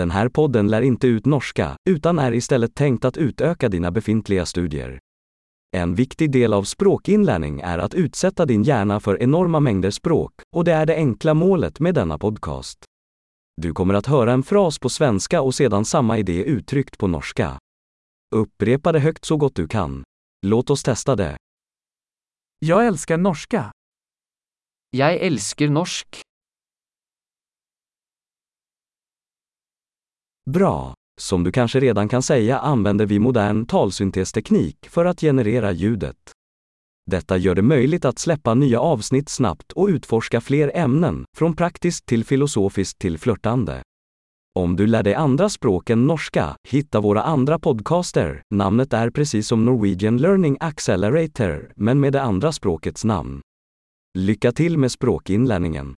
Den här podden lär inte ut norska, utan är istället tänkt att utöka dina befintliga studier. En viktig del av språkinlärning är att utsätta din hjärna för enorma mängder språk, och det är det enkla målet med denna podcast. Du kommer att höra en fras på svenska och sedan samma idé uttryckt på norska. Upprepa det högt så gott du kan. Låt oss testa det. Jag älskar norska. Jeg elsker norsk. Bra! Som du kanske redan kan säga använder vi modern talsyntesteknik för att generera ljudet. Detta gör det möjligt att släppa nya avsnitt snabbt och utforska fler ämnen, från praktiskt till filosofiskt till flörtande. Om du lär dig andra språk än norska, hitta våra andra podcaster. Namnet är precis som Norwegian Learning Accelerator, men med det andra språkets namn. Lycka till med språkinlärningen!